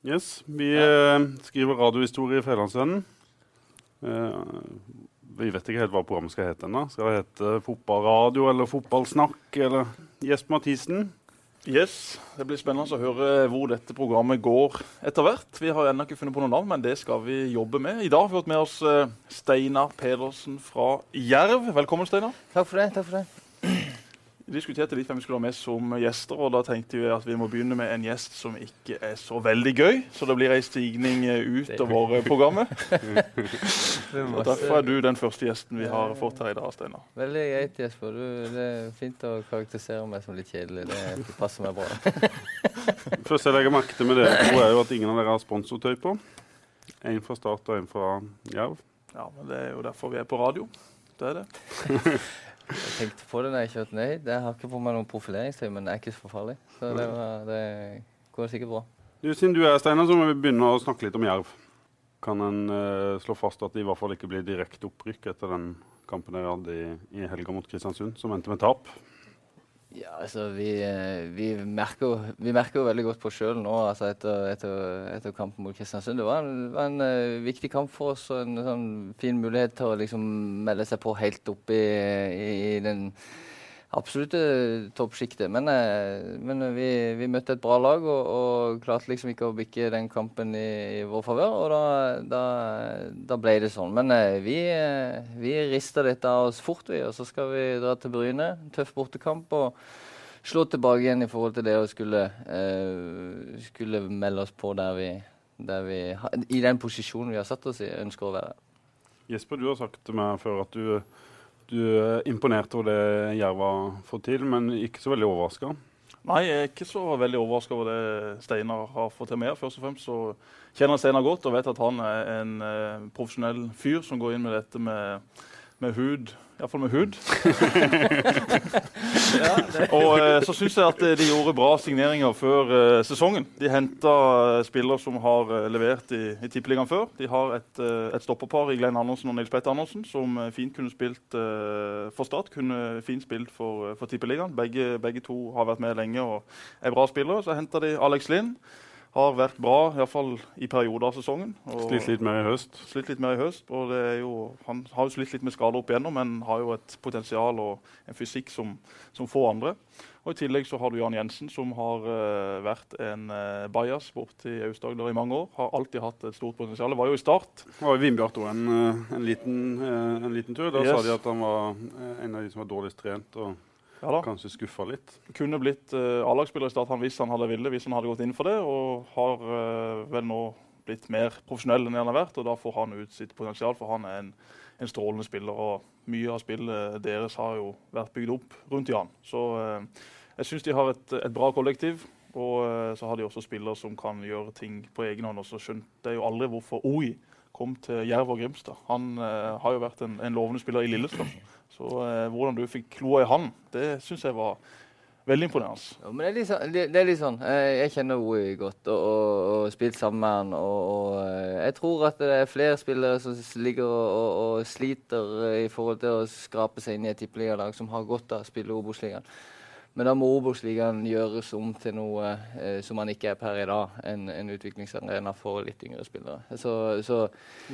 Yes, Vi eh, skriver radiohistorie i Fedrelandsvennen. Eh, vi vet ikke helt hva programmet skal hete ennå. Skal det hete Fotballradio eller Fotballsnakk eller Jesper Mathisen? Yes, Det blir spennende å høre hvor dette programmet går etter hvert. Vi har ennå ikke funnet på noe navn, men det skal vi jobbe med. I dag har vi fått med oss eh, Steinar Pedersen fra Jerv. Velkommen, Steinar. Takk for det. takk for det. Vi diskuterte litt hvem vi skulle ha med som gjester, og da tenkte vi at vi må begynne med en gjest som ikke er så veldig gøy. Så det blir ei stigning eh, utover programmet. og Derfor er du den første gjesten vi har fått her i dag, Steinar. Veldig greit, Jesper. Du, det er fint å karakterisere meg som litt kjedelig. Det passer meg bra. Først jeg legger merke til med dere to, er jo at ingen av dere har sponsortøy på. En fra Start og en fra Jerv. Ja, men Det er jo derfor vi er på radio. Det er det. Jeg tenkte på det da jeg kjørte ned. Jeg har ikke på meg noen profileringstøy, men det er ikke så farlig. Så det, var, det går sikkert bra. Du, Siden du er Steinar, så må vi begynne å snakke litt om Jerv. Kan en uh, slå fast at det i hvert fall ikke blir direkte opprykk etter den kampen dere hadde i, i helga mot Kristiansund, som endte med tap? Ja, altså vi, eh, vi, merker, vi merker jo veldig godt på sjøl nå altså etter, etter, etter, kampen mot Kristiansund. Det var en, var en uh, viktig kamp for oss og en sånn fin mulighet til å liksom melde seg på helt opp i, i den absolutte toppsjiktet. Men, uh, men vi, vi, møtte et bra lag og, og, klarte liksom ikke å bikke den kampen i, i vår favør. Og da, da, da, ble det sånn. Men vi, vi rister dette av oss fort, vi. Og så skal vi dra til Bryne. Tøff bortekamp. og slå tilbake igjen i forhold til det å skulle, uh, skulle melde oss på der vi, der vi, i den posisjonen vi har satt oss i, ønsker å være. Jesper, du har sagt til meg før at du, du er imponert over det Jerv har fått til, men ikke så veldig overraska? Nei, jeg er ikke så veldig overraska over det Steinar har fått til med. Først og fremst så kjenner jeg Steinar godt og vet at han er en uh, profesjonell fyr som går inn med dette med, med hud Iallfall med hud. og eh, så syns jeg at de gjorde bra signeringer før uh, sesongen. De henta uh, spillere som har uh, levert i, i Tippeligaen før. De har et, eh, et stopperpar i Glenn Andersen og Nils Petter Andersen som eh, fint kunne spilt for Start. Kunne fint spilt for, for Tippeligaen. Begge, begge, to har vært med lenge og er bra spillere. Så henta de Alex Lind har vært bra, iallfall i perioder av sesongen. slitt litt mer i høst? Slitt litt mer i høst. og jo, Han har jo slitt litt med skader opp igjennom, men har jo et potensial og en fysikk som, som få andre. Og I tillegg så har du Jan Jensen, som har uh, vært en uh, bajas borte i Aust-Agder i mange år. Har alltid hatt et stort potensial. Var jo i Start. Det Var i Vindbjart òg en, eh, en, liten, en liten tur. Da yes. sa de at han var en av de som var dårligst trent. og ja. Kanskje skuffa litt? Kunne blitt uh, A-lagsspiller i Start hvis han hadde ville, hvis han hadde gått inn for det. Og har uh, vel nå blitt mer profesjonell enn han har vært, og da får han ut sitt potensial. For han er en, en strålende spiller, og mye av spillet deres har jo vært bygd opp rundt Jan. Så uh, jeg syns de har et, et, bra kollektiv. Og uh, så har de også spillere som kan gjøre ting på egen hånd. Og så skjønte jeg jo aldri hvorfor OI kom til Jerv og Grimstad. Han uh, har jo vært en, en lovende spiller i Lillestrøm. Så eh, hvordan du fikk kloa i han, det syns jeg var veldig imponerende. Ja, men det er litt sånn, det, er litt sånn. Eh, jeg kjenner OI godt og, og spilt sammen med han. Og, og, eh, jeg tror at det er flere spillere som ligger og, sliter i forhold til å skrape seg inn i et tippeligalag som har godt av å spille Obos-ligaen. Men da må Obos-ligaen gjøres om til noe eh, som man ikke er per i dag. En, en utviklingsarena for litt yngre spillere. Så, så,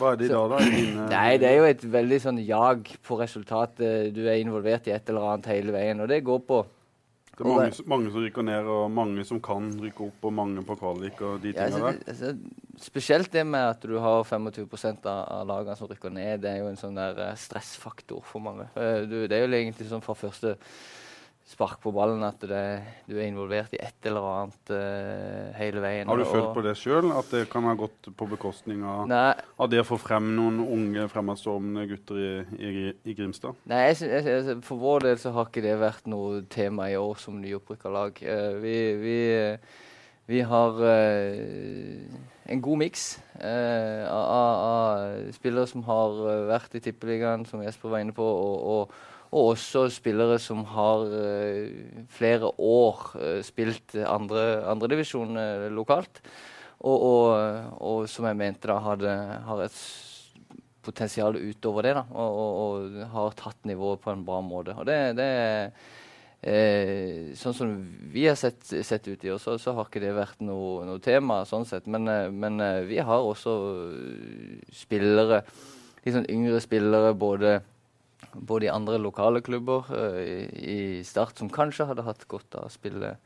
Hva er det da? da? nei, Det er jo et veldig sånn jag på resultatet. Du er involvert i et eller annet hele veien. Og det går på det er mange, mange, som rykker ned, og mange som kan rykke opp, og mange på kvalik og de tingene ja, altså, der. Spesielt det med at du har 25 av, av lagene som rykker ned, det er jo en sånn der eh, stressfaktor for mange. Eh, du, det er jo egentlig sånn fra første spark på ballen, at det, du er involvert i et eller annet uh, hele veien. Har du følt på det sjøl, at det kan ha gått på bekostning av, av det å få frem noen unge fremadstormende gutter i, i, i, Grimstad? Nei, jeg, jeg, For vår del så har ikke det vært noe tema i år som nyopprykka lag. Uh, vi, vi, vi, har en god miks av, spillere som har vært i Tippeligaen, som Jesper var inne på. og, og og også spillere som har uh, flere år uh, spilt andredivisjon uh, lokalt. Og, og, og, som jeg mente da hadde, har et potensial utover det. da, og, og, har tatt nivået på en bra måte. Og det, det, Eh, sånn som vi har sett, sett ut i år, så, så, har ikke det vært noe, noe tema. sånn sett. Men, eh, men eh, vi har også spillere, litt sånn yngre spillere, både, både i andre lokale klubber uh, i, i, Start, som kanskje hadde hatt godt av å spille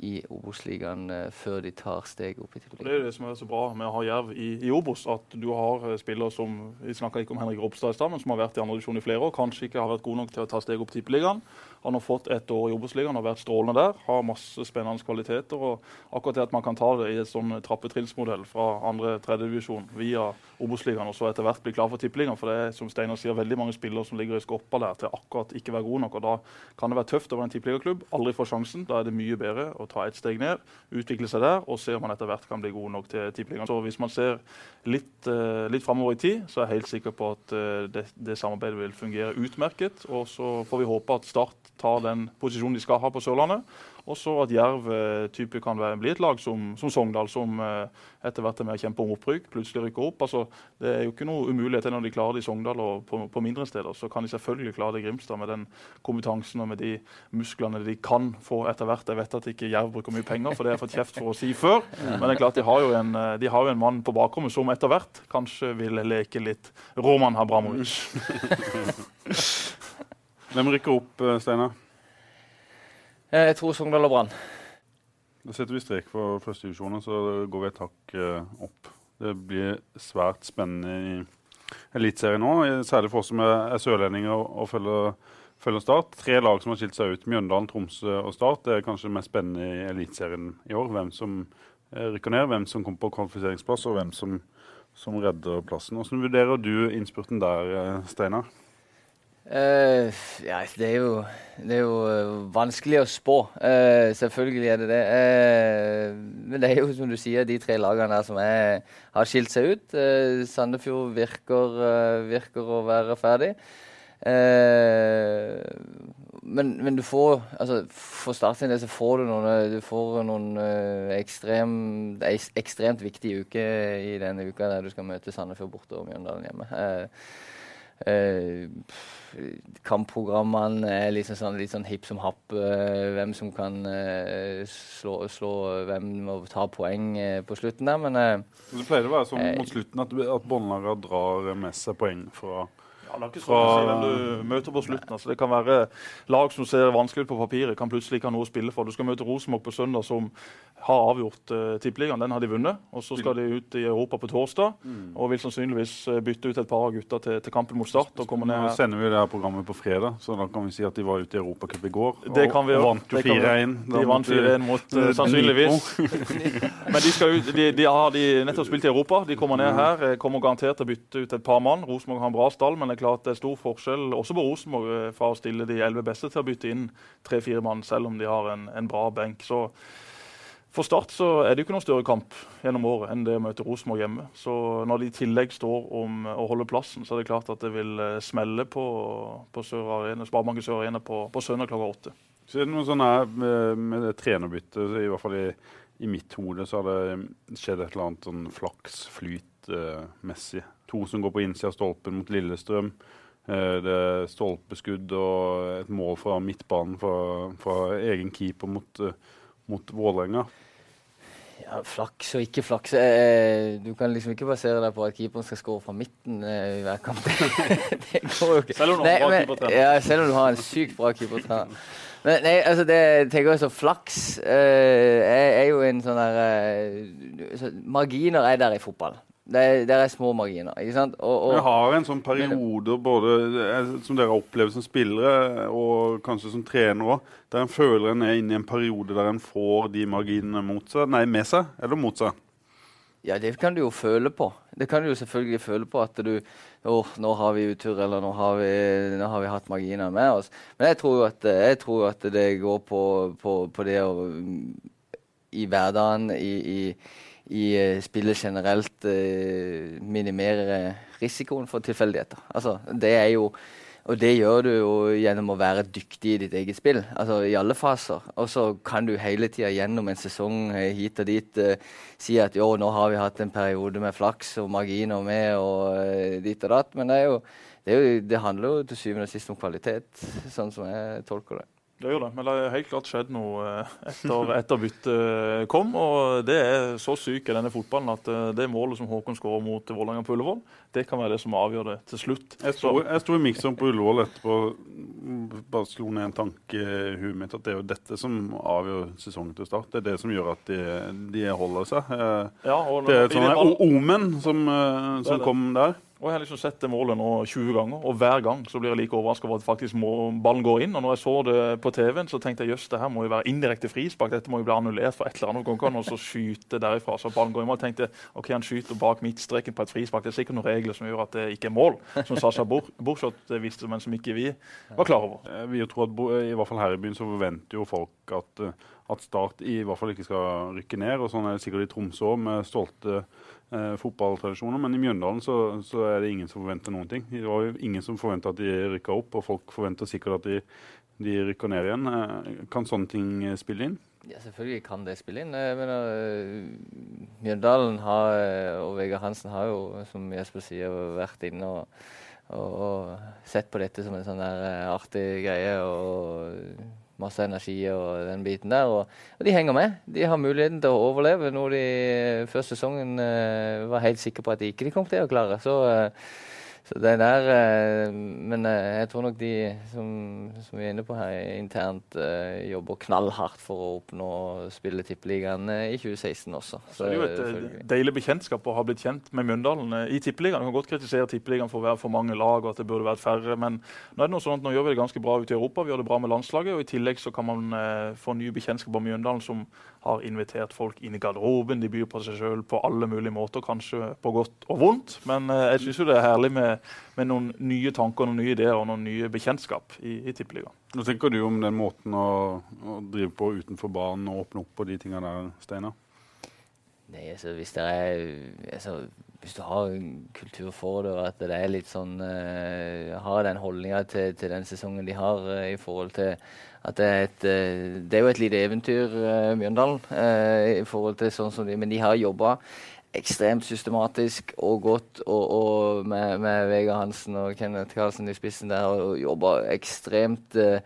i Obos-ligaen uh, før de tar steget opp i tippeligaen. Det er det som er så bra med å ha Jerv i, i Obos, at du har uh, spillere som Vi ikke om Henrik Ropstad i stad, men som har vært i andre divisjon i flere år. Kanskje ikke har vært gode nok til å ta steget opp i tippeligaen. Han har fått ett år i Obos-ligaen og vært strålende der. Har masse spennende kvaliteter. og Akkurat det at man kan ta det i et sånn trappetrinnsmodell fra andre-tredje divisjon via Obos-ligaen og så etter hvert bli klar for tippeligaen. For det er som Steinar sier, veldig mange spillere som ligger i skorpa der til akkurat ikke være gode nok. og Da kan det være tøft å være en tippeligaklubb. Aldri få sjansen. Da er det mye bedre å ta et steg ned, utvikle seg der og se om man etter hvert kan bli god nok til tippeligaen. Så hvis man ser litt, uh, litt framover i tid, så er jeg helt sikker på at uh, det, det samarbeidet vil fungere utmerket. Og så får vi håpe at Start tar den posisjonen de skal ha på Sørlandet. Og så at Jerv type kan være, bli et lag som, som Sogndal, som eh, etter hvert er med å kjempe om opprykk, plutselig rykker opp. Altså, det er jo ikke noe umulighet når de klarer det i Sogndal og på, på, mindre steder. Så kan de selvfølgelig klare det i Grimstad med den kompetansen og med de musklene de kan få etter hvert. Jeg vet at ikke Jerv bruker mye penger, for det har jeg fått kjeft for å si før. Men det er klart de har jo en, eh, har jo en mann på bakrommet som etter hvert kanskje vil leke litt Roman Habramovic. Hvem rykker opp, eh, Steinar? Eh, jeg tror Sogndal og Brann. Da setter vi strek for førstedivisjonen, så går vi et hakk uh, opp. Det blir svært spennende i Eliteserien nå, særlig for oss som er, er sørlendinger og følger, følger, Start. Tre lag som har skilt seg ut, Mjøndalen, Tromsø og Start. Det er kanskje det mest spennende i Eliteserien i år. Hvem som rykker ned, hvem som kommer på kvalifiseringsplass, og hvem som, som redder plassen. Hvordan vurderer du innspurten der, Steinar? Uh, ja, det er, jo, det er jo uh, vanskelig å spå. Uh, selvfølgelig er det det. men det er jo som du sier, de tre lagene der som er, har skilt seg ut. Sandefjord virker, virker, å være ferdig. Men, men, du får altså, For Start sin del så får du noen, du får noen ekstrem, ekstremt viktige uker i denne uka der du skal møte Sandefjord borte og Mjøndalen hjemme. Uh, kampprogrammene er liksom sånn, litt sånn hipp som happ. Uh, hvem som kan uh, slå, slå, hvem må ta poeng på slutten der, men Det pleier å være sånn mot slutten at, at båndlagene drar med seg poeng fra å du møter på slutten. Altså, det kan være lag som ser vanskelig ut på papiret, kan plutselig ikke ha noe å spille for. Du skal møte Rosenborg på søndag, som har avgjort uh, Tippeligaen. Den har de vunnet. Og Så skal de ut i Europa på torsdag mm. og vil sannsynligvis uh, bytte ut et par av gutta til, til, kampen mot Start. og Nå sender vi det her programmet på fredag, så da kan vi si at de var ute i Europacup i går. Det kan vi og, vant jo 4-1. De vant 4-1 mot uh, sannsynligvis. Men de, skal ut, de, de, har de nettopp spilt i Europa. De kommer ned mm. her. Kommer garantert til å bytte ut et par mann. Rosenborg har en bra stall, men det klart det er stor forskjell også på Rosenborg fra å stille de elleve beste til å bytte inn tre-fire mann, selv om de har en, en bra benk. Så for Start så er det jo ikke noen større kamp gjennom året enn det å møte Rosenborg hjemme. Så når de i tillegg står om å holde plassen, så er det klart at det vil eh, smelle på, på Sør Arena, Sparebanken Sør Arena på, på søndag klokka åtte. Så er det noe sånn her med, med trenerbyttet, i hvert fall i, i, mitt hode, så har det skjedd et eller annet sånn flaks, flyt-messig. Uh, to som går på innsida av stolpen mot Lillestrøm. Uh, det er stolpeskudd og et mål fra midtbanen fra, fra egen keeper mot uh, mot Vålerenga? Ja, flaks og ikke flaks. Eh, du kan liksom ikke basere deg på at keeperen skal skåre fra midten eh, i hver kamp. det går jo ikke. Selv om du har en bra keepertrener. Ja, selv om du har en sykt bra keepertrener. Men nei, altså det tenker jeg så Flaks eh, er, er, jo en sånn der så Marginer er der i fotball. Det, det, er små marginer. ikke sant? Og, og, har en sånn periode både eh, som dere har opplevd som spillere, og kanskje som trenere òg, der en føler en er inne i en periode der en får de marginene mot seg, nei, med seg, eller mot seg? Ja, det kan du jo føle på. Det kan du jo selvfølgelig føle på at du Å, nå har vi utur, eller nå har vi, nå har vi hatt marginer med oss. Men jeg tror jo at, jeg tror at det går på, på, på det å I hverdagen, i, i i uh, spillet generelt uh, minimere risikoen for tilfeldigheter. Altså, det er jo og det gjør du jo gjennom å være dyktig i ditt eget spill, altså i alle faser. Og så kan du hele tida gjennom en sesong hit og dit si at jo, nå har vi hatt en periode med flaks og marginer med og dit og datt. Men det, jo, det, jo, det handler jo til syvende og sist om kvalitet, sånn som jeg tolker det. Det gjør det, men det har helt klart skjedd noe eh, etter, etter byttet kom. og Det er så syk i denne fotballen at eh, det målet som Håkon skårer mot Vålerenga på Ullevål, det kan være det som avgjør det til slutt. Jeg sto, jeg sto i miksen på Ullevål etterpå bare slo ned en tanke i huet mitt at det er jo dette som avgjør sesongen til start. Det er det som gjør at de, de holder seg. Eh, Ja, Det er et sånt omen som, som kom der. Og Jeg har liksom sett det målet nå 20 ganger, og hver gang så blir jeg like overraska over at faktisk må, ballen går inn. Og når jeg så det på TV-en, så tenkte jeg jøss, det her må jo være indirekte frispark. Dette må jo bli annullert for et eller annet. Går og så skyte derifra så ballen går inn. Og jeg tenkte ok, han skyter bak midtstreken på et frispark. Det er sikkert noen regler som gjør at det ikke er mål, som Sasha Bor- Borchot visste, men som ikke vi var klar over. Vi tror at i hvert fall her i byen så forventer jo folk at, eh, at Start i hvert fall ikke skal rykke ned. og Sånn er det sikkert i Tromsø òg, med stolte eh, fotballtradisjoner. Men i Mjøndalen så, så er det ingen som forventer noen ting. Det var jo ingen som forventa at de rykka opp, og folk forventer sikkert at de, de rykker ned igjen. Eh, Kan sånne ting eh, spille inn? Ja, selvfølgelig kan det spille inn. Jeg mener, øh, Mjøndalen har, øh, og Vegard Hansen har jo, som Jesper sier, vært inne og, og, og sett på dette som en sånn der artig greie. og Masse energi og den biten der. Og, og de henger med. De har muligheten til å overleve, noe de før sesongen uh, var helt sikre på at de ikke kom til å klare. Så, det der øh, Men øh, jeg tror nok de som, som vi er inne på her internt, øh, jobber knallhardt for å oppnå å spille Tippeligaen i 2016 også. Så det er jo et eh, deilig bekjentskap å ha blitt kjent med Mjøndalen eh, i Tippeligaen. Du kan godt kritisere Tippeligaen for å være for mange lag og at det burde vært færre, men nå er det noe sånn at nå gjør vi det ganske bra ute i Europa. Vi gjør det bra med landslaget, og i tillegg så kan man eh, få nye bekjentskaper med Mjøndalen som har invitert folk inn i garderoben. De byr på seg sjøl på alle mulige måter, kanskje på godt og vondt. Men eh, jeg syns det er herlig med, med noen nye tanker, noen nye ideer og noen nye bekjentskap i, i Tippeligaen. Hva tenker du om den måten å, å drive på utenfor banen og åpne opp på de tingene der, Steinar? Nei, altså hvis det er altså, Hvis du har en kultur for det, og at det er litt sånn uh, Har den holdninga til, til den sesongen de har uh, i forhold til at det er et eh, Det er jo et lite eventyr, uh, Mjøndalen, eh, i forhold til sånn som de Men de har jobba ekstremt systematisk og godt og, og med, med Vegard Hansen og Kenneth Karlsen i spissen der og, jobba ekstremt eh,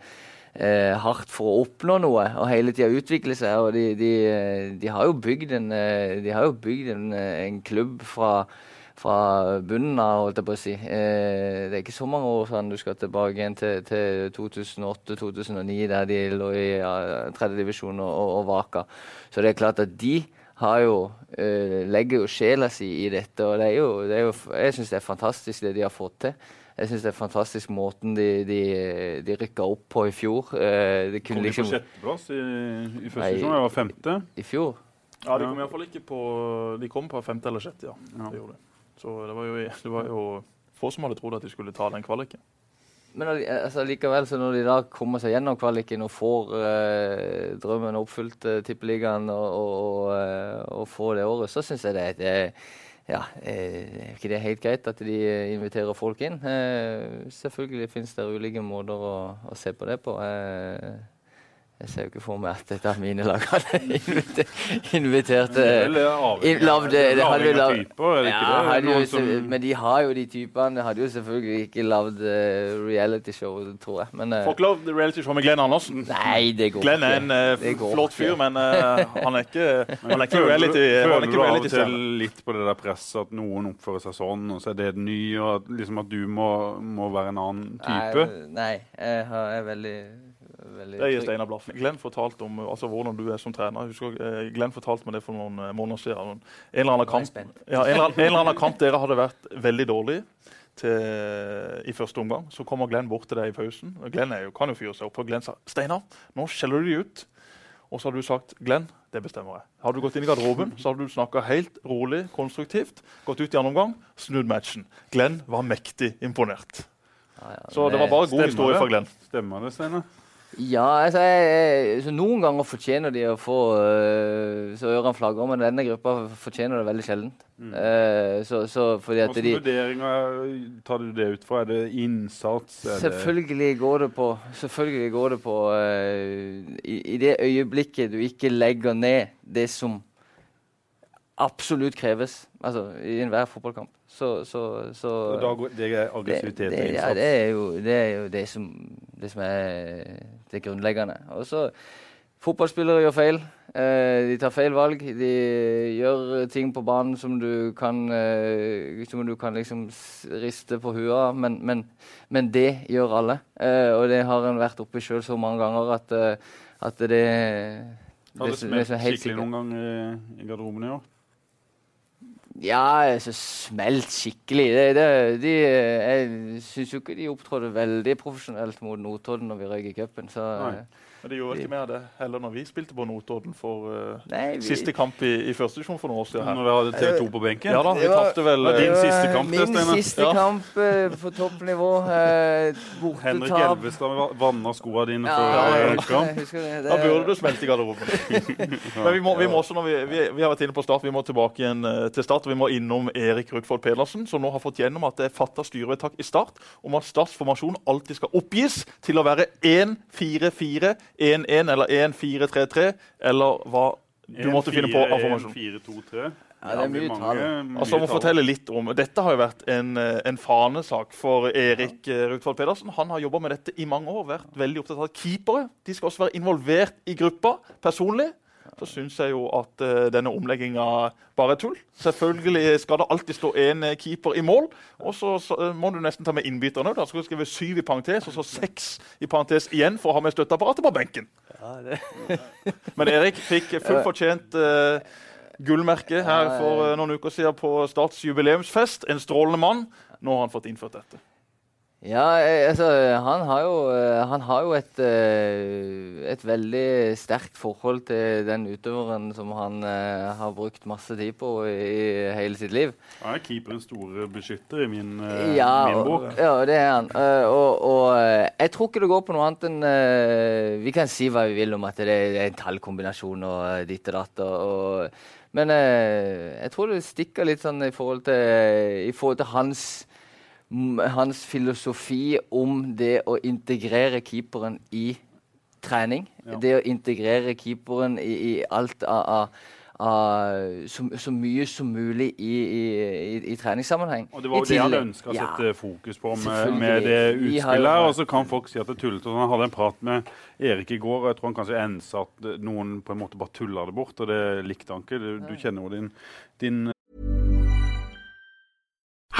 eh, hardt for å oppnå noe og hele tida utvikle seg. Og de, de, eh, de har jo bygd en, eh, jo bygd en, eh, en klubb fra, fra bunnen av, holdt jeg på å si. Eh, det er ikke så mange år siden du skal tilbake igjen til, til 2008-2009, der de lå i ja, tredje divisjon og, og, og vaka. Så det er klart at de har jo, eh, legger jo sjela si i dette, og det er jo, det er jo jeg syns det er fantastisk det de har fått til. Jeg syns det er fantastisk måten de, de, de rykka opp på i fjor. Eh, det Kom de de på liksom sjetteplass i, i første sesong? Jeg var femte. I fjor? Ja, De kom iallfall ikke på De kom på femte eller sjette, ja. Ja. Det gjorde de. Så det var, jo, det var jo få som hadde trodd at de skulle ta den kvaliken. Men altså, likevel, så når de da kommer seg gjennom kvaliken og får eh, drømmen oppfylt, eh, Tippeligaen, og, og, og, eh, og får det året, så syns jeg det, det ja, eh, er ikke det helt greit at de eh, inviterer folk inn. Eh, selvfølgelig finnes det ulike måter å, å se på det på. Eh, jeg ser jo ikke for meg at et av mine lag hadde invitert, invitert er eh, er er som- Men de har jo de typene. Hadde jo selvfølgelig ikke lagd uh, realityshow, tror jeg. Men eh, Får ikke lov reality show med Glenn Andersen. Nei, det går Glenn er en uh, flott fyr, ikke. men uh, han er ikke, han er ikke reality er Føler du av og til litt på det der presset at noen oppfører seg sånn, og så er det det nye, og at, liksom at du må, må være en annen type? Nei, nei jeg har- jeg er veldig, Det er. Steinar Blaff. Glenn fortalte om eh, altså, hvordan du er som trener. Husker, eh, Glenn fortalte meg det for noen eh, måneder siden. En eller annen kamp, ja, en eller annen, en eller annen kamp dere hadde vært veldig dårlig til, i første omgang. Så kommer Glenn bort til deg i pausen. Glenn er jo, kan jo fyre seg opp. Og Glenn sa Steinar, nå skjeller du de ut. Og så hadde du sagt Glenn, det bestemmer jeg. Hadde du gått inn i garderoben, så hadde du snakka helt rolig, konstruktivt. Gått ut i andre omgang, snudd matchen. Glenn var mektig imponert. Ja, ja, Så det var bare god historie fra Glenn. Stemmer det, Steinar? Ja, altså jeg, jeg, så Noen ganger fortjener de å få øh, så ørene flagrer, men denne gruppa fortjener det veldig sjelden. Eh, så, så Hvilke vurderinger tar du det ut fra? Er det innsats? Er det Selvfølgelig går det på Selvfølgelig går det på eh, i, I det øyeblikket du ikke legger ned det som absolutt kreves, altså i enhver fotballkamp, så, så, så går, det er aggressivitet det, og ja, det, er jo, det er jo det som, det som er det grunnleggende. Og så Fotballspillere gjør feil. Eh, de tar feil valg. De gjør ting på banen som du kan, eh, som du kan liksom riste på huet av, men, men, men, det gjør alle. Eh, og det har en vært oppi sjøl så mange ganger at, eh, at det, det Har det smelt skikkelig noen gang i, i garderoben i år? Ja, så smelt skikkelig. Det, det, de, jeg syns jo ikke de opptrådte veldig profesjonelt mot Notodden når vi røyk i cupen. Så Nei. Men det gjorde ikke mer det heller når vi spilte på Notodden for uh, Nei, vi... siste kamp i, i første divisjon for noen år siden. Når vi hadde TV 2 på benken? Ja da, vi tapte vel Din siste kamp, Min Stine. siste ja. kamp uh, på toppnivå. Uh, Henrik Elvestad vanna skoene dine ja, før kamp. Det, det. Da burde du smelte i garderoben. Men vi må, vi må, også, når vi, vi, vi, har vært inne på start, vi må tilbake igjen til start. og Vi må innom Erik Rukfold Pedersen, som nå har fått gjennom at det er fatta styrevedtak i Start om at Starts formasjon alltid skal oppgis til å være 1-4-4 1-1 eller 1-4-3-3, eller hva du måtte finne på av formasjon. 1-4-2-3. Ja, det er mye tall. Altså, må fortelle litt om, Dette har jo vært en, eh, en fanesak for Erik ja. Eh, Rutvold Pedersen. Han har jobba med dette i mange år. vært veldig opptatt av at Keepere de skal også være involvert i gruppa personlig så syns jeg jo at uh, denne omlegginga bare er tull. Selvfølgelig skal det alltid stå én eh, keeper i mål. Og så, så uh, må du nesten ta med innbytterne. Da skal du skrive syv i parentes, og så seks i parentes igjen for å ha med støtteapparatet på benken. Ja, Men Erik fikk fullt fortjent uh, gullmerke her for noen uker siden på Starts jubileumsfest. En strålende mann. Nå har han fått innført dette. Ja, eh, altså Han har jo, eh, han har jo et, eh, et, veldig sterkt forhold til den utøveren som han har brukt masse tid på i hele sitt liv. Han er keeperens store beskytter i min, ja, min bok. Og, ja, det er han. Og, og, jeg tror ikke det går på noe annet enn Vi kan si hva vi vil om at det er en tallkombinasjon og ditt og datt. og, men jeg tror det stikker litt sånn i forhold til, i forhold til hans hans filosofi om det å integrere keeperen i trening. Ja. Det å integrere keeperen i, i alt av, av, så, så, mye som mulig i, i, i treningssammenheng. Og Det var jo det han ønska å sette ja, fokus på med, med det utspillet. Og så kan folk si at det er tullete. Han hadde en prat med Erik i går, og jeg tror han kanskje ensa at noen på en måte bare tulla det bort. Og det likte han ikke. Du, du kjenner jo din, din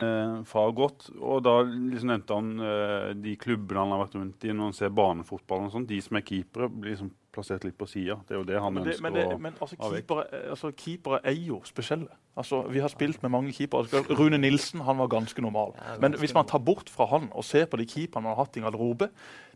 Eh, far godt. Og da liksom nevnte han eh, de klubbene han har vært rundt i når han ser barnefotball. og sånt, De som er keepere, blir liksom plassert litt på sida. Det er jo det han men det, ønsker men det, men altså, keepere, altså, keepere er jo spesielle. Altså, vi har spilt med mange keepere. Rune Nilsen han var ganske normal. Men hvis man tar bort fra han og ser på de keeperne man har hatt i garderobe,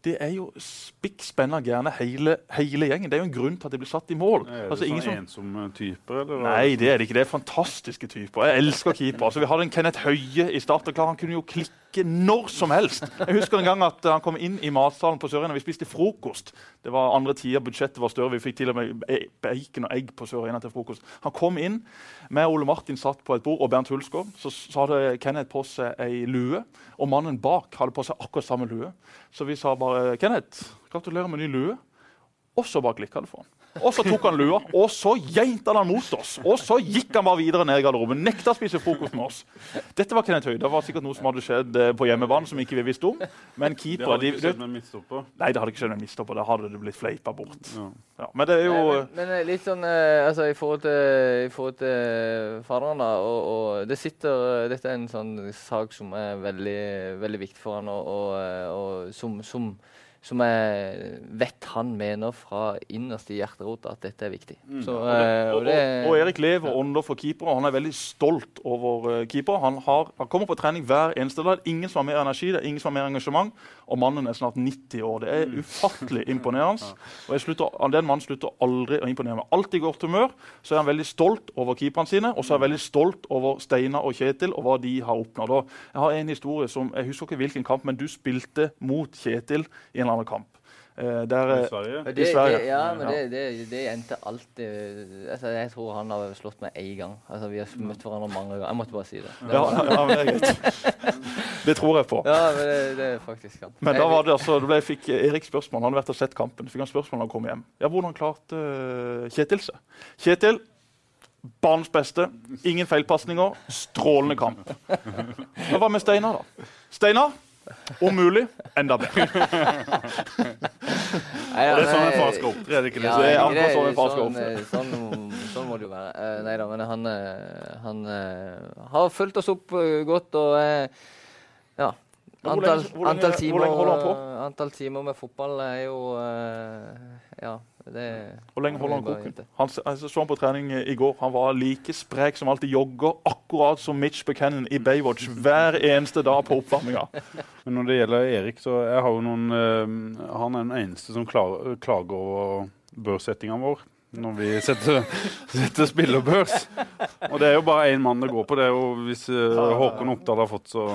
det er jo spikk spenna gærne hele, hele, gjengen. Det er jo en grunn til at de blir satt i mål. Er det altså, sånn som... ensomme typer? Eller? Nei, det er det ikke. Det er fantastiske typer. Jeg elsker keeper. Altså, vi hadde en Kenneth Høie i start. Han kunne jo klikke når som helst. Jeg husker en gang at han kom inn i matsalen på Sørøyene. Vi spiste frokost. Det var andre tider, budsjettet var større. Vi fikk til og med bacon og egg på Sørøyene til frokost. Han kom inn med Ole Martin satt på et bord, og Bernt Hulskov. Så, så hadde Kenneth på seg ei lue, og mannen bak hadde på seg akkurat samme lue. Så vi sa bare 'Kenneth, gratulerer med ny lue'. Og så bare klikka det for han. Og så tok han lua, og så geinta han mot oss. Og så gikk han bare videre ned i garderoben. Nekta å spise frokost med oss. Dette var Kenneth Høie. Det var sikkert noe som hadde skjedd eh, på hjemmebane som ikke vi visste om. Men keeper, Det hadde ikke skjedd med midtstopper? Nei, det hadde ikke skjedd med midtstopper. Da hadde det blitt fleipa bort. Ja. Ja, men det er jo men, men, eh, litt sånn eh, altså, i forhold til, i forhold til faderen, da. Og, og, det sitter Dette er en sånn sak som er veldig, veldig viktig for han, og, og, og som, som som jeg vet han mener fra innerst i hjerterota at dette er viktig. Mm. Så, Og, det, og, og det, og Erik lever og ånder for keepere. Han er veldig stolt over uh, keeper. Han, han kommer på trening hver eneste dag. Ingen som har mer energi, det er ingen som har mer engasjement. Og mannen er snart 90 år. Det er ufattelig imponerende. Og jeg slutter, Den mannen slutter aldri å imponere meg. Alltid i godt humør. Så er han veldig stolt over keeperne sine, og så er han veldig stolt over Steinar og Kjetil og hva de har oppnådd. Og Jeg har en historie som, jeg husker ikke hvilken kamp, men du spilte mot Kjetil i en eller annen kamp. Eh, der, I eh, Sverige. det, det, Sverige. ja, men det, det, det endte alltid altså, Jeg tror han har slått meg én gang. Altså, vi har møtt hverandre mange ganger. Jeg måtte bare si det. det ja, ja, men det er greit. Det tror jeg på. ja, men det, det er faktisk han. Men da var det altså, det ble, fikk Erik spørsmål. Han hadde vært og sett kampen. Fikk han spørsmål når han kom hjem. Ja, Hvordan klarte uh, Kjetil seg? Kjetil, banens beste. Ingen feilpasninger. Strålende kamp. Hva med Steinar, da? Steinar, om mulig enda bedre. Nei, Og det er sånn en far skal opptre, det ikke det? Ja, Så det er akkurat sånn en far skal sånn, eh, sånn, sånn må det jo være. Uh, nei da, men han, eh, han uh, har fulgt oss opp godt og uh, ja. Antall, hvor lenge- antall, hvor timer, lenge holder han på? antall timer med fotball er jo Ja, Hvor lenge holder han koken? Han, jeg så han på trening i går. Han var like sprek som alltid. Jogger akkurat som Mitch Buchanan i Baywatch hver eneste dag på oppvarminga. Men når det gjelder Erik, så jeg har jo noen uh, Han er den eneste som klager, klager over børssettinga vår. Når vi setter, setter spillerbørs. Og det er jo bare én mann det går på. Det er jo Hvis uh, Håkon Oppdal har fått så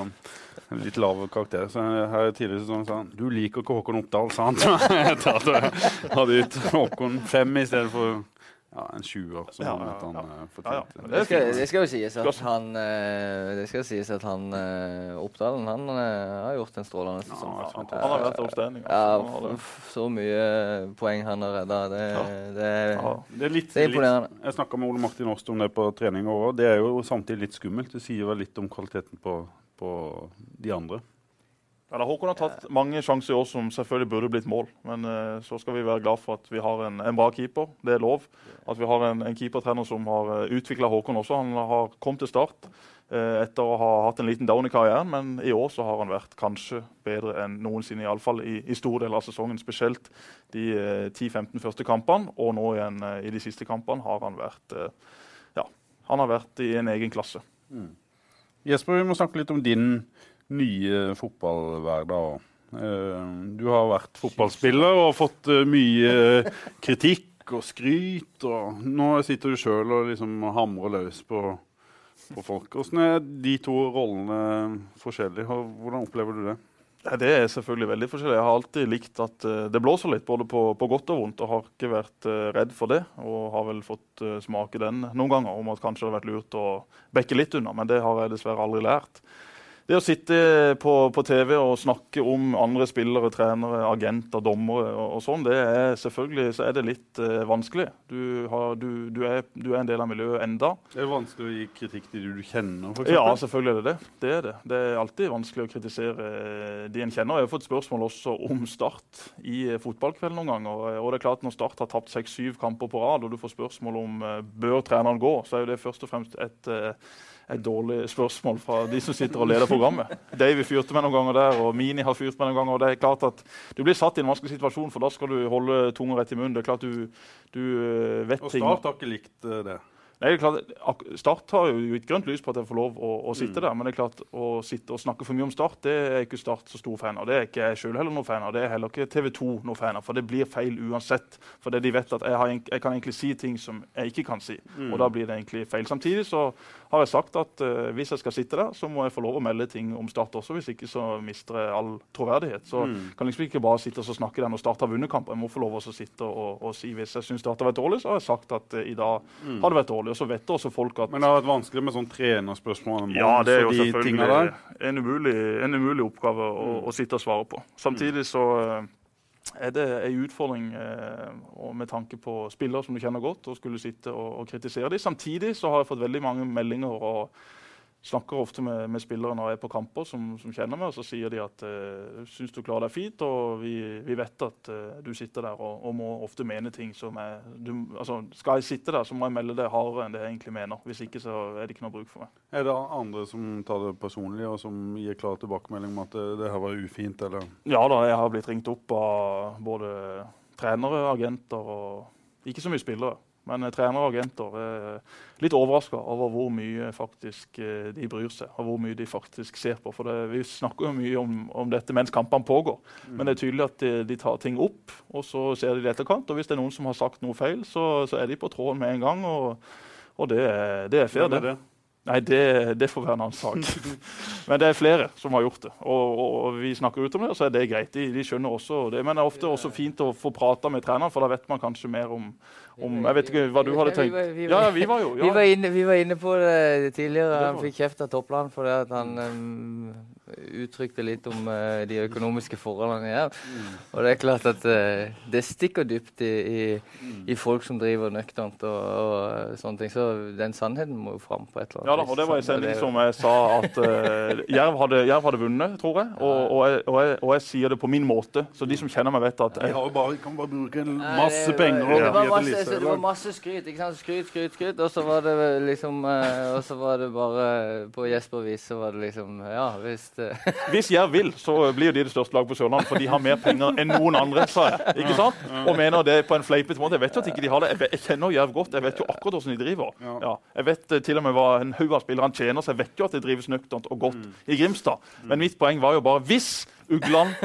litt lav karakter. Så her tidligere så sa han du liker ikke Håkon Oppdal, sa han. Etter at jeg hadde gitt Håkon fem i stedet for ja, en 20-år, som Ja, ja, han ja. eh, Ja, ja. fortjente. Det Det skal, jo sies at han eh, Det skal sies at han eh, Oppdalen han har gjort en strålende Ja, sesong. han har vært Han har vært outstanding. Ja, Altså. Så mye poeng han har redda. Det, det, Det er, litt, det er litt, imponerende. jeg snakka med Ole Martin Årst om det på trening òg. Det er jo samtidig litt skummelt. Det sier vel litt om kvaliteten på, på de andre. Ja, Håkon har tatt mange sjanser i år som selvfølgelig burde blitt mål. Men uh, så skal vi være glad for at vi har en, en bra keeper. Det er lov. At vi har en, en keepertrener som har uh, utvikla Håkon også. Han har kommet til start uh, etter å ha hatt en liten down i karrieren, men i år så har han vært kanskje bedre enn noensinne. Iallfall i, i store deler av sesongen. Spesielt de uh, 10-15 første kampene, og nå igjen eh, i de siste kampene har han vært eh, Ja, han har vært i en egen klasse. Jesper, vi må snakke litt om din nye fotballhverdag. Eh, Du har vært fotballspiller og fått eh, mye kritikk og skryt. Og nå sitter du sjøl og liksom hamrer løs på, på folk. Hvordan er de to rollene forskjellige? Hvordan opplever du det? Det er selvfølgelig veldig forskjellig. Jeg har alltid likt at eh, det blåser litt, både på, på godt og vondt. Og har ikke vært eh, redd for det. Og har vel fått eh, smake den noen ganger om at kanskje det har vært lurt å bekke litt unna. Men det har jeg dessverre aldri lært. Det å sitte på, på TV og snakke om andre spillere, trenere, agenter, dommere og, og sånn, det er selvfølgelig så er det litt eh, vanskelig. Du, har, du, du, er, du er en del av miljøet enda. Det er vanskelig å gi kritikk til de du kjenner, f.eks. Ja, selvfølgelig er det det. Det er det. Det er alltid vanskelig å kritisere eh, de en kjenner. Jeg har fått spørsmål også om Start i fotballkvelden fotballkveld noen ganger. Og det er klart Når Start har tapt seks-syv kamper på rad, og du får spørsmål om eh, bør treneren gå, så er jo det først og fremst et, eh, et dårlig spørsmål fra de som sitter og leder programmet. Davy fyrte meg noen ganger der, og Mini har fyrt meg noen ganger. og det er klart at Du blir satt i en vanskelig situasjon, for da skal du holde tunga rett i munnen. Det er klart du, du vet ting. Og. Start har ikke likt eh, det. Nei, det er klart, Start har jo gitt grønt lys på at jeg får lov å, å sitte Mm. der. Men det er klart, å sitte og snakke for mye om Start, det er ikke Start så stor fan av. Det er ikke jeg sjøl heller noen fan av. Det er heller ikke TV 2 noen fan av. For det blir feil uansett. For de vet at jeg, har, jeg kan egentlig si ting som jeg ikke kan si. Mm. Og da blir det egentlig feil. Samtidig så har jeg sagt at uh, hvis jeg skal sitte der, så må jeg få lov å melde ting om Start også. Hvis ikke så mister jeg all troverdighet. Så Mm. kan liksom ikke bare sitte og snakke der når Start har vunnet kampen. Jeg må få lov å sitte og, og si hvis jeg syns Start har vært dårlig, så har jeg sagt at uh, i dag har det vært dårlig. Og så vet også folk at Men det har vært vanskelig med sånn trenerspørsmål om ja, det er jo de selvfølgelig en umulig, en umulig oppgave å, å sitte og svare på. Samtidig så eh, er det en utfordring eh, og med tanke på spillere som du kjenner godt, å skulle sitte og, og kritisere dem. Samtidig har jeg fått veldig mange meldinger og snakker ofte med, med, spillere når jeg er på kamper som, som kjenner meg, og så sier de at uh, syns du klarer deg fint, og vi, vi vet at uh, du sitter der og, og, må ofte mene ting som er du, altså, Skal jeg sitte der, så må jeg melde det hardere enn det jeg egentlig mener. Hvis ikke så er det ikke noe bruk for meg. Er det andre som tar det personlig, og som gir klar tilbakemelding om at det, det her var ufint, eller? Ja da, jeg har blitt ringt opp av både trenere, agenter og ikke så mye spillere. Men eh, trenere og agenter er litt overraska over hvor mye faktisk eh, de bryr seg, og hvor mye de faktisk ser på. For det, Vi snakker jo mye om, om dette mens kampene pågår, mm. men det er tydelig at de, de, tar ting opp, og så ser de det etterkant. Og hvis det er noen som har sagt noe feil, så, så er de på tråden med en gang, og, og det, det, er fair, det. Nei, det, det, får være en annen sak. Men det er flere som har gjort det. Og, og, og vi snakker ut om det, og så er det greit. De, de, skjønner også det. Men det er ofte også fint å få prate med treneren, for da vet man kanskje mer om, om Jeg vet ikke hva du hadde tenkt. Ja, vi var jo ja. vi, var inne, vi var inne på det tidligere. Han fikk kjeft av Toppland fordi han um, uttrykte litt om uh, de økonomiske forholdene her. Mm. Og det er klart at uh, det stikker dypt i, i, mm. i, folk som driver nøkternt og, og, sånne ting. Så den sannheten må jo fram på et eller annet ja, da, og det var en sending som jeg sa at uh, Jerv, hadde, Jerv, hadde, vunnet, tror jeg. Og, og, jeg, og, jeg, og, jeg, sier det på min måte. Så de som kjenner meg, vet at jeg, jeg bare, kan bare bruke masse penger. Det, det, var masse, det, var masse, skryt. ikke sant? Skryt, skryt, skryt. Og så var det liksom uh, Og så var det bare På Jesper-vis så var det liksom Ja, hvis det Hvis Jerv vil, så blir de det største laget på Sørlandet, for de har mer penger enn noen andre, sa jeg. Ikke sant? Og mener det på en fleipete måte. Jeg vet jo at ikke de har det. Jeg, jeg kjenner Jerv godt. Jeg vet jo akkurat hvordan de driver. Ja. Jeg vet uh, til og med hva en haug av spillerne tjener, så jeg vet jo at det drives nøkternt og godt mm. i Grimstad. Men mitt poeng var jo bare hvis Ugland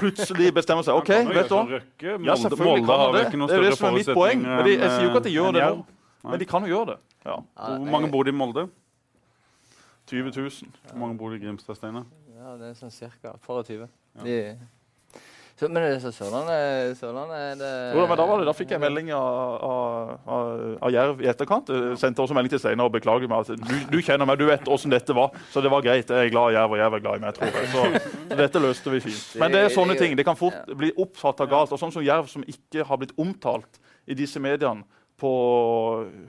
plutselig bestemmer seg OK, vet du hva? Ja, selvfølgelig kan han det. Det er det som er mitt poeng. Men de, jeg sier jo ikke at de gjør det nå, men de kan jo gjøre det. Ja. Hvor mange bor det i Molde? 20 000. Hvor mange bor det i Grimstad, Steinar? Ja, det er sånn ca. 24. De så, men det er så Sørlandet, Sørlandet det... Jo, men da, det, da fikk jeg melding av, av, av Jerv i etterkant. Jeg sendte også melding til Steinar og beklager meg. at du, du, kjenner meg, du vet åssen dette var. Så det var greit. Jeg er glad i Jerv, og Jerv er glad i meg, tror jeg. Så, så dette løste vi fint. Men det er sånne ting. Det kan fort bli oppfatta galt. Og sånn som Jerv, som ikke har blitt omtalt i disse mediene på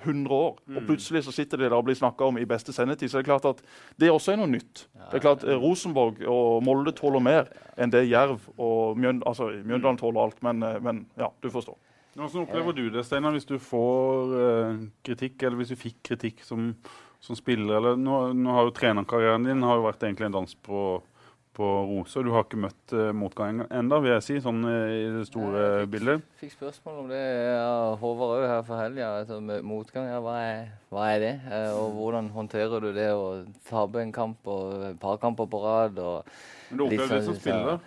100 år. Mm. Og plutselig så sitter de der og blir snakka om i beste sendetid. Så det er klart at det også er noe nytt. Det er klart Rosenborg og Molde tåler mer enn det Jerv og Mjønd, altså, Mjøndalen tåler alt. Men, eh, men, ja, du forstår. Hvordan opplever du det, Steinar, hvis du får uh, kritikk, eller hvis du fikk kritikk som, som spiller? Eller, nå, nå har jo trenerkarrieren din har jo vært egentlig en dans på på Rose. Du har ikke møtt uh, motgang ennå, vil jeg si, sånn uh, i det store jeg fikk, bildet. Fikk spørsmål om det av Håvard òg her for helga. Altså, motgang, ja, hva, er, hva er det? Uh, og hvordan håndterer du det å tape en kamp og et par kamper på rad? Og, Men du opplever det som sånn, spiller?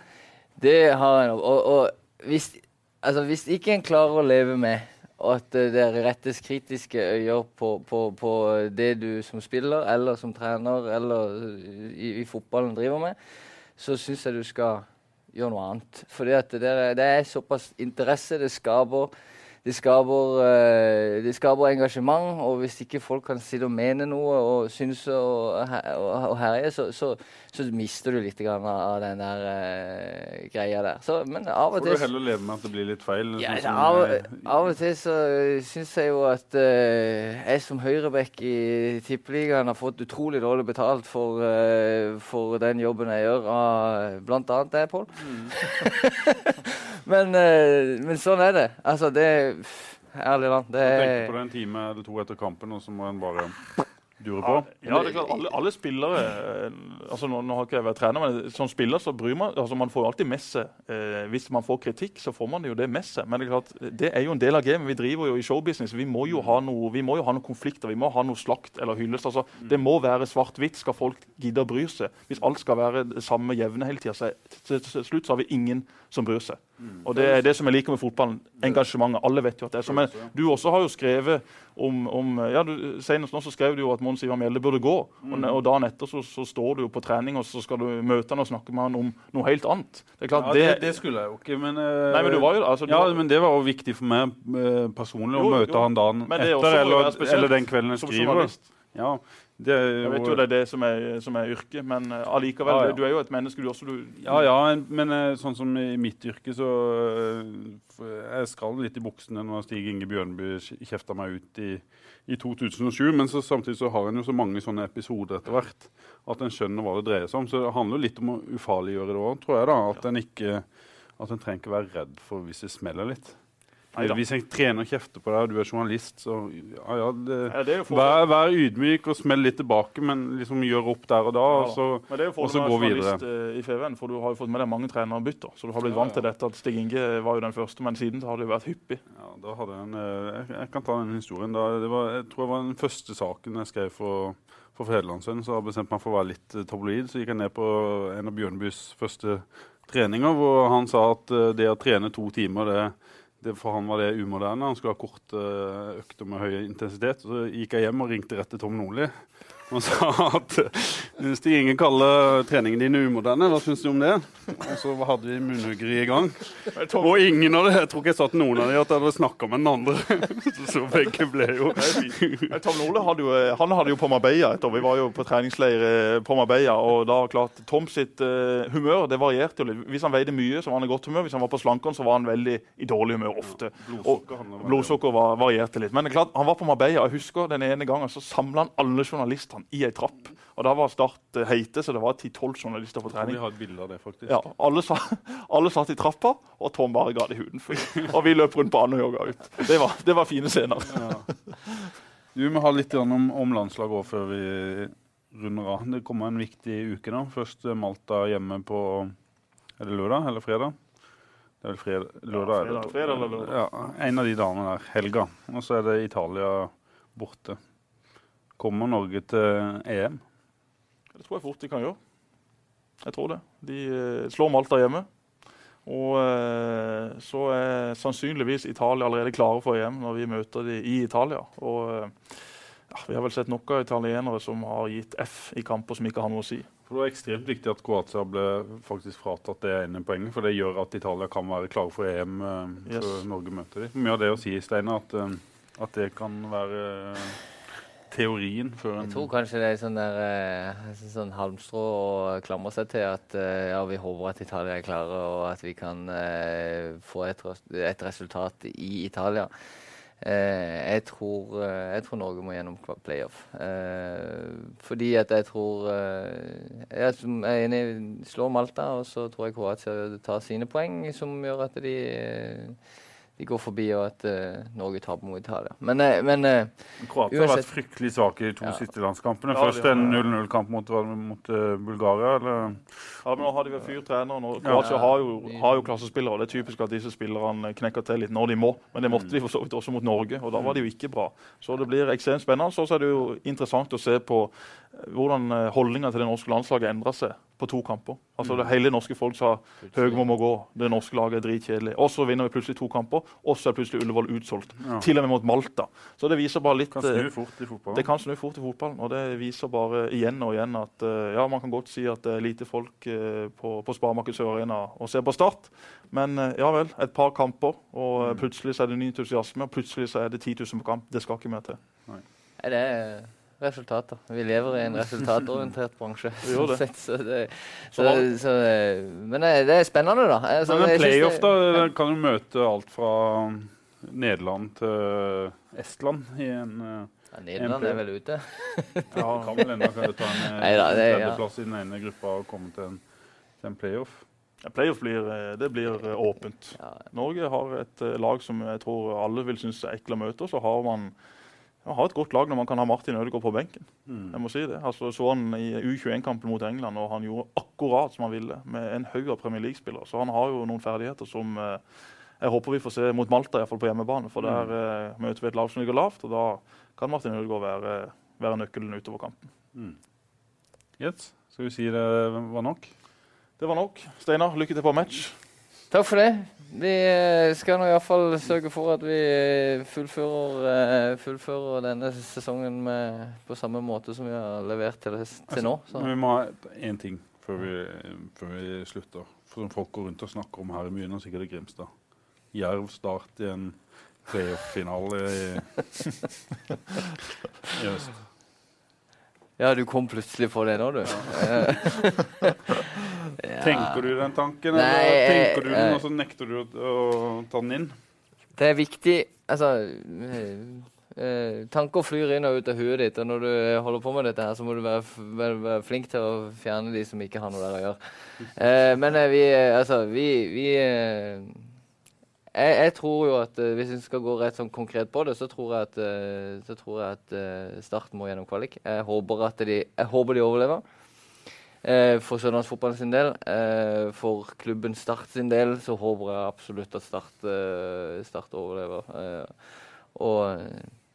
Det har en. Og, og hvis, altså, hvis ikke en klarer å leve med og at det rettes kritiske øyer på, på, på, det du som spiller eller som trener eller i, i fotballen driver med, så syns jeg du skal gjøre noe annet. Fordi det, det, er såpass interesse det skaper det skaper, uh, det skaper, engasjement, og hvis ikke folk kan sitte og mene noe og synse og, og, og herje, så, så, så, mister du litt av, av den der uh, greia der. Så, men av og til Får du heller leve med at det blir litt feil? Ja, sånn av, av, og til så syns jeg jo at uh, jeg som høyreback i Tippeligaen har fått utrolig dårlig betalt for, for den jobben jeg gjør, av bl.a. deg, Pål. Mm. men, men sånn er det. Altså, det Ærlig land. Det er... Tenk på det en time eller to etter kampen, og så må en bare dure på. Ja, det er klart, alle, alle spillere eh, altså nå, nå, har ikke jeg vært trener, men som spiller så bryr man altså Man får jo alltid med seg eh, Hvis man får kritikk, så får man jo det med seg. Men det er klart, det er jo en del av gamet. Vi driver jo i showbusiness. Vi må jo ha noe, vi må jo ha noen konflikter. Vi må ha noe slakt eller hyllest. Altså, mm. det må være svart-hvitt skal folk gidde å bry seg. Hvis alt skal være det samme jevne hele tida, så til slutt så har vi ingen som bryr seg. Og Det er det som jeg liker med fotballen. Engasjementet. Alle vet jo at det er sånn. Men Du også har jo skrevet om, om ja, du, Senest nå så skrev du jo at Mons Ivar Mjelde burde gå. Og, og, dagen etter så, så, står du jo på trening og så skal du møte han og snakke med han om noe helt annet. Det er klart, ja, det, det, skulle jeg jo ikke, men, uh, nei, men, du var jo, altså, ja, var, men det var jo viktig for meg uh, personlig jo, å møte jo, han dagen etter eller, eller, den kvelden jeg skriver. Ja, det jeg vet jo det er det som er, som er yrket, men uh, allikevel. Ja, ja. Du er jo et menneske, du også. Du, ja, ja, men uh, sånn som i mitt yrke, så uh, Jeg skalv litt i buksene når Stig Inge Bjørnby kjefta meg ut i, i 2007, men så, samtidig så har en jo så mange sånne episoder etter hvert at en skjønner hva det dreier seg om. Så det handler jo litt om å ufarliggjøre det òg, tror jeg. da, At en ikke at en trenger ikke være redd for hvis det smeller litt. Neida. Hvis jeg trener og kjefter på deg, og du er journalist, så ja, ja, det, Ja, det vær, vær ydmyk og smell litt tilbake, men liksom gjør opp der og da, og så, Men det er jo og så gå videre. eh, i FVN, for du har jo fått med deg mange trenerbytter. Så du har blitt vant til dette. at Stig Inge var jo den første, men siden så har det jo vært hyppig. Ja, da hadde jeg en, eh, jeg, jeg kan ta den historien. Da, det var, jeg tror det var den første saken jeg skrev for, for Federlandsvennen. Så jeg bestemte meg for å være litt eh, tabloid. Så gikk jeg ned på en av Bjørnbys første treninger, hvor han sa at det å trene to timer, det, det, for han var det umoderne. Han skulle ha korte eh, økter med høy intensitet. Så gikk jeg hjem og ringte rett til Tom Nordli. Og sa at Stig Inge kaller treningen din umoderne. Hva syns du om det? Og så hadde vi munnhuggeri i gang. Og ingen av det, jeg tror ikke jeg sa til noen av dem at jeg hadde snakka med den andre. Så begge ble jo Tom Nole hadde jo, eh, han hadde jo på Marbella et år. Vi var jo på treningsleir eh, på Marbella. og da klart Tom sitt eh, humør det varierte jo litt. Hvis han veide mye, så var han i godt humør. Hvis han var på slankeren, så var han veldig i dårlig humør ofte. Og blodsukker var, varierte litt. Men klart, han var på Marbella. Jeg husker den ene gangen så samla han alle journalistene i ei trapp. Og Da var Start eh, heite, så det var 10-12 journalister på Vi trening. har et bilde av det, faktisk. Ja, alle, sa, alle satt i trappa, og Tom bare ga det huden full. Og vi løp rundt Andøya og jogga ut. Det var, det var fine scener. Du må ha litt om, om landslaget òg før vi runder av. Det kommer en viktig uke da. Først eh, Malta hjemme på Er det lørdag eller fredag? Det er vel fredag, lørdag. ja, fredag- fredag eller lørdag. Ja, En av de dagene der. Helga. Og så er det Italia borte. Kommer Norge til EM? Det tror jeg fort de kan gjøre. Jeg tror det. De eh, slår Malta hjemme. Og eh, så er sannsynligvis Italia allerede klare for EM når vi møter dem i Italia. Og eh, ja, vi har vel sett nok av italienere som har gitt F i kamper som ikke har noe å si. For Det var ekstremt viktig at Kroatia ble faktisk fratatt det ene poenget. For det gjør at Italia kan være klare for EM eh, Yes. før Norge møter dem. Mye av det å si, Steinar, at, at det kan være teorien før en Jeg tror kanskje det er sånn, der, eh, sånn halmstrå å klamre seg til at eh, ja, vi håper at Italia er klare, og at vi kan eh, få et, et resultat i Italia. Eh, jeg, tror, eh, jeg tror Norge må gjennom playoff. Eh, fordi at jeg tror Jeg er enig, slår Malta, og så tror jeg Kroatia tar sine poeng, som gjør at de de går forbi, og at uh, Norge taper mot Italia. Men, uh, men uh, Kroatia har vært fryktelig svake i de to Ja. siste landskampene. Ja, Først en 0-0-kamp mot, mot Bulgaria. Eller? Ja, men nå har de vel fyrt treneren, og Kroatia Ja. har, jo, har jo klassespillere, og det er typisk at disse spillerne knekker til litt når de må. Men det måtte de for så vidt også mot Norge, og da var de jo ikke bra. Så det blir ekstremt spennende. Så er det jo interessant å se på hvordan eh, holdninga til det norske landslaget endra seg på to kamper. Altså det Hele det norske folk sa Høgmo må gå, det norske laget er dritkjedelig. Og så vinner vi plutselig to kamper, og så er plutselig Ullevål utsolgt. Ja. Til og med mot Malta. Så det viser bare litt Kan eh, snu fort i fotballen. det kan snu fort i fotballen, og det viser bare igjen og igjen at eh, ja, man kan godt si at det er lite folk eh, på, på Sparemarked Sør Arena og ser på Start, men eh, ja vel, et par kamper, og eh, plutselig så er det ny entusiasme, og plutselig så er det 10 000 på kamp. Det skal ikke mer til. Nei, det er resultater. Vi lever i en resultatorientert bransje. Vi gjør det. sånn sett, Så det, Så så, så, eh, men det, det er spennende, da. Altså, Men en playoff, da, kan jo møte alt fra Nederland til Estland i en eh, Ja, Nederland er vel ute. Ja, kan vel enda kan ta en tredjeplass ja. i den ene gruppa og komme til en, til en playoff. Ja, Playoff blir, eh, det blir eh, åpent. Ja, Norge har et eh, lag som jeg tror alle vil synes er ekle å møte, så har man man har et godt lag når man kan ha Martin Ødegaard på benken. Mm. Jeg må si det. Altså, så han i U21-kampen mot England, og han gjorde akkurat som han ville, med en haug av Premier League-spillere. Så han har jo noen ferdigheter som eh, jeg håper vi får se mot Malta, i hvert fall på hjemmebane. For der eh, møter vi et lag som ligger lavt, og da kan Martin Ødegaard være, være nøkkelen utover kampen. Mm. Yes. Skal vi si det var nok? Det var nok. Steinar, lykke til på match. Takk for det. Vi eh, skal nå iallfall sørge for at vi eh, fullfører, eh, fullfører denne sesongen med, på samme måte som vi har levert til, til nå. Så. Men vi må ha én ting før vi, før vi slutter. For som folk går rundt og snakker om her i byen, og sikkert i Grimstad. Jerv start i en playoff-finale i, i øst. Ja, du kom plutselig på det nå, du. Ja. Tenker du den tanken, Nei, eller tenker du den, og så nekter du å, å ta den inn? Det er viktig Altså, eh, eh, tanker flyr inn og ut av huet ditt, og når du eh, holder på med dette, her, så må du være, være, være flink til å fjerne de som ikke har noe der å gjøre. Eh, men eh, vi eh, Altså, vi, vi eh, jeg, jeg tror jo at eh, hvis vi skal gå rett sånn konkret på det, så tror jeg at, eh, så tror jeg at eh, Start må gjennom kvalik. Jeg håper, at de, jeg håper de overlever. Eh, for Sørlandsfotballen sin del. Eh, for klubben Start sin del så håper jeg absolutt at Start, eh, start overlever. Eh, og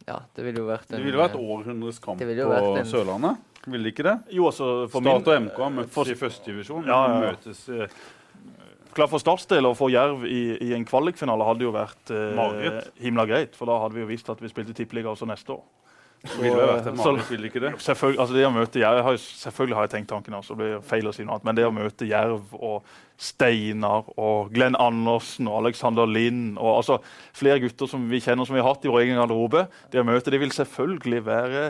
ja, det ville jo vært Det en ville vært århundres kamp Det på en- Sørlandet. Ville det ikke det? Jo, altså, for Start og MK har møttes for- i første divisjon. Ja, ja, ja. Møtes Klart for Starts del å få Jerv i, i en kvalikfinale hadde jo vært eh, himla greit. For da hadde vi jo visst at vi spilte tippeliga også neste år. Det ville vært et Så- ville ikke det? Selvfølgelig, altså det å møte Jerv, har, selvfølgelig har jeg tenkt tanken, altså, det blir feil å si noe annet, men det å møte Jerv og Steinar og Glenn Andersen og Alexander Lind og altså flere gutter som vi kjenner som vi har hatt i vår egen garderobe, det å møte det vil selvfølgelig være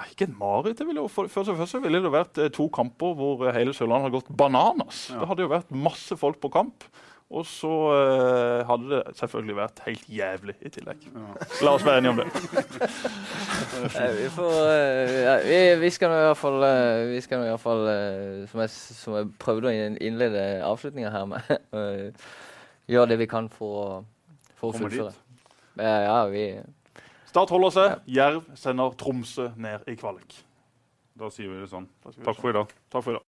ja, ikke et mareritt. Først og fremst ville det vært eh, to kamper hvor eh, hele Sørlandet hadde gått bananas. Ja. Det hadde jo vært masse folk på kamp. Og så eh, hadde det selvfølgelig vært helt jævlig i tillegg. La oss være enige om det. Nei, vi får eh, ja, vi, vi skal nå i hvert fall, eh, vi skal nå i hvert fall eh, som, jeg, s- som jeg prøvde å inn- innlede avslutninga her med, eh, gjøre det vi kan for å, for å fullføre. dit. Ja, ja, vi Start holder seg. Jerv sender Tromsø ned i kvalik. Da sier vi det sånn. Da skal vi Takk for i dag. Takk for i dag.